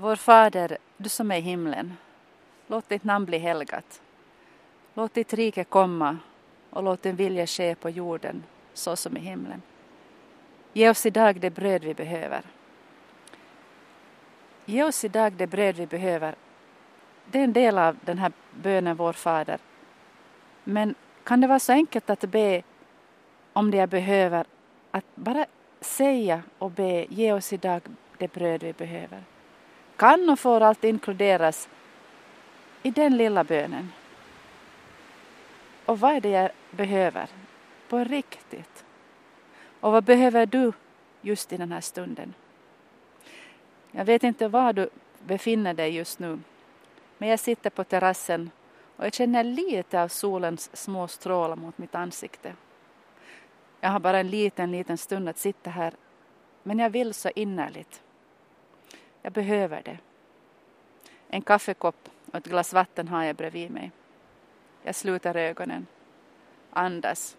Vår Fader, du som är i himlen. Låt ditt namn bli helgat. Låt ditt rike komma och låt din vilja ske på jorden så som i himlen. Ge oss idag det bröd vi behöver. Ge oss idag det bröd vi behöver. Det är en del av den här bönen Vår Fader. Men kan det vara så enkelt att be om det jag behöver, att bara säga och be, ge oss idag det bröd vi behöver. Kan och får allt inkluderas i den lilla bönen. Och vad är det jag behöver? På riktigt. Och vad behöver du just i den här stunden? Jag vet inte var du befinner dig just nu. Men jag sitter på terrassen och jag känner lite av solens små strålar mot mitt ansikte. Jag har bara en liten, liten stund att sitta här. Men jag vill så innerligt. Jag behöver det. En kaffekopp och ett glas vatten har jag bredvid mig. Jag sluter ögonen. Andas.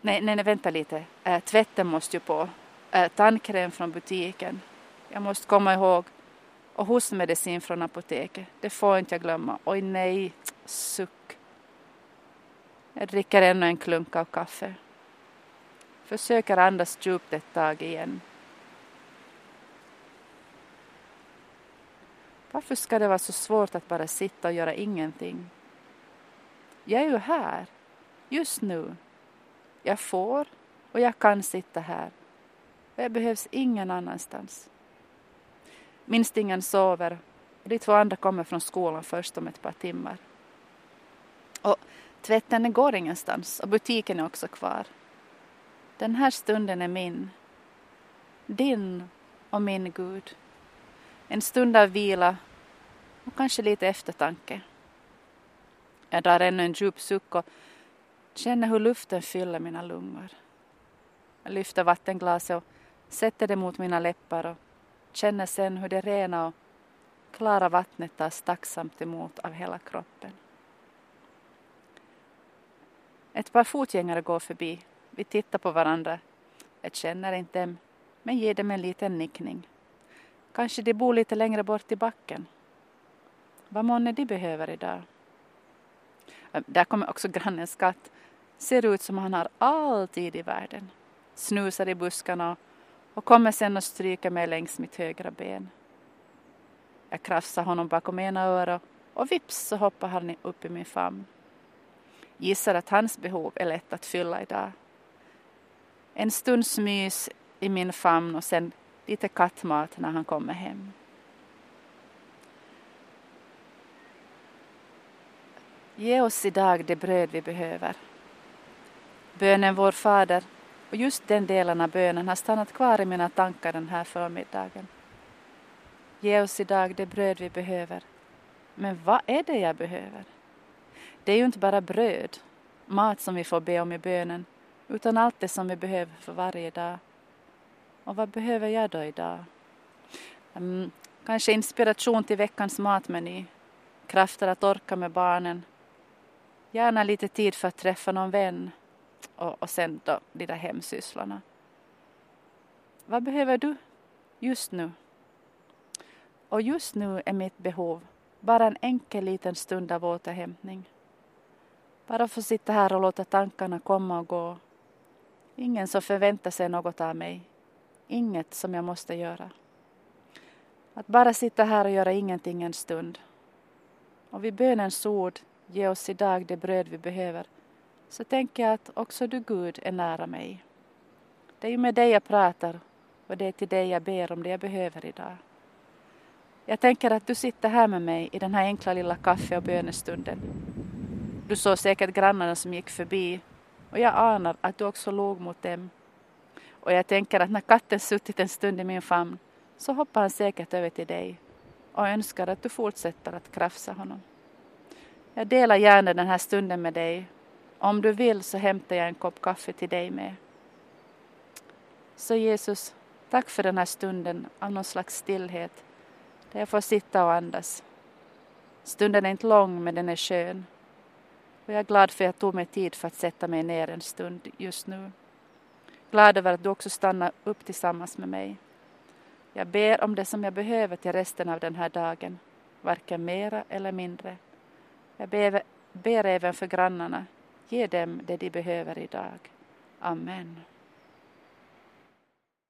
Nej, nej, nej vänta lite. Äh, tvätten måste ju på. Äh, tandkräm från butiken. Jag måste komma ihåg. Och hostmedicin från apoteket. Det får inte jag glömma. Oj nej, suck. Jag dricker ännu en klunk av kaffe. Försöker andas djupt ett tag igen. Varför ska det vara så svårt att bara sitta och göra ingenting? Jag är ju här, just nu. Jag får och jag kan sitta här. jag behövs ingen annanstans. Minstingen sover och de två andra kommer från skolan först om ett par timmar. Och tvätten går ingenstans och butiken är också kvar. Den här stunden är min. Din och min Gud. En stund av vila och kanske lite eftertanke. Jag drar ännu en djup suck och känner hur luften fyller mina lungor. Jag lyfter vattenglaset och sätter det mot mina läppar och känner sen hur det rena och klara vattnet tas tacksamt emot av hela kroppen. Ett par fotgängare går förbi. Vi tittar på varandra. Jag känner inte dem, men ger dem en liten nickning. Kanske de bor lite längre bort i backen. Vad månne de behöver idag? Äh, där kommer också grannens katt. Ser ut som han har all tid i världen. Snusar i buskarna och kommer sen och stryker mig längs mitt högra ben. Jag krafsar honom bakom ena örat och vips så hoppar han upp i min famn. Gissar att hans behov är lätt att fylla idag. En stunds mys i min famn och sen lite kattmat när han kommer hem. Ge oss idag det bröd vi behöver. Bönen Vår Fader och just den delen av bönen har stannat kvar i mina tankar den här förmiddagen. Ge oss idag det bröd vi behöver. Men vad är det jag behöver? Det är ju inte bara bröd, mat som vi får be om i bönen, utan allt det som vi behöver för varje dag. Och vad behöver jag då idag? Um, kanske inspiration till veckans matmeny, krafter att orka med barnen, gärna lite tid för att träffa någon vän och, och sen då de där hemsysslorna. Vad behöver du just nu? Och just nu är mitt behov bara en enkel liten stund av återhämtning. Bara få sitta här och låta tankarna komma och gå. Ingen som förväntar sig något av mig. Inget som jag måste göra. Att bara sitta här och göra ingenting en stund. Och vid bönens ord, ge oss idag det bröd vi behöver, så tänker jag att också du Gud är nära mig. Det är ju med dig jag pratar och det är till dig jag ber om det jag behöver idag. Jag tänker att du sitter här med mig i den här enkla lilla kaffe och bönestunden. Du såg säkert grannarna som gick förbi och jag anar att du också låg mot dem. Och jag tänker att när katten suttit en stund i min famn så hoppar han säkert över till dig och önskar att du fortsätter att krafsa honom. Jag delar gärna den här stunden med dig. Om du vill så hämtar jag en kopp kaffe till dig med. Så Jesus, tack för den här stunden av någon slags stillhet där jag får sitta och andas. Stunden är inte lång men den är skön. Och jag är glad för att jag tog mig tid för att sätta mig ner en stund just nu. Glad över att du också stannar upp tillsammans med mig. Jag ber om det som jag behöver till resten av den här dagen, varken mera eller mindre. Jag ber, ber även för grannarna, ge dem det de behöver idag. Amen.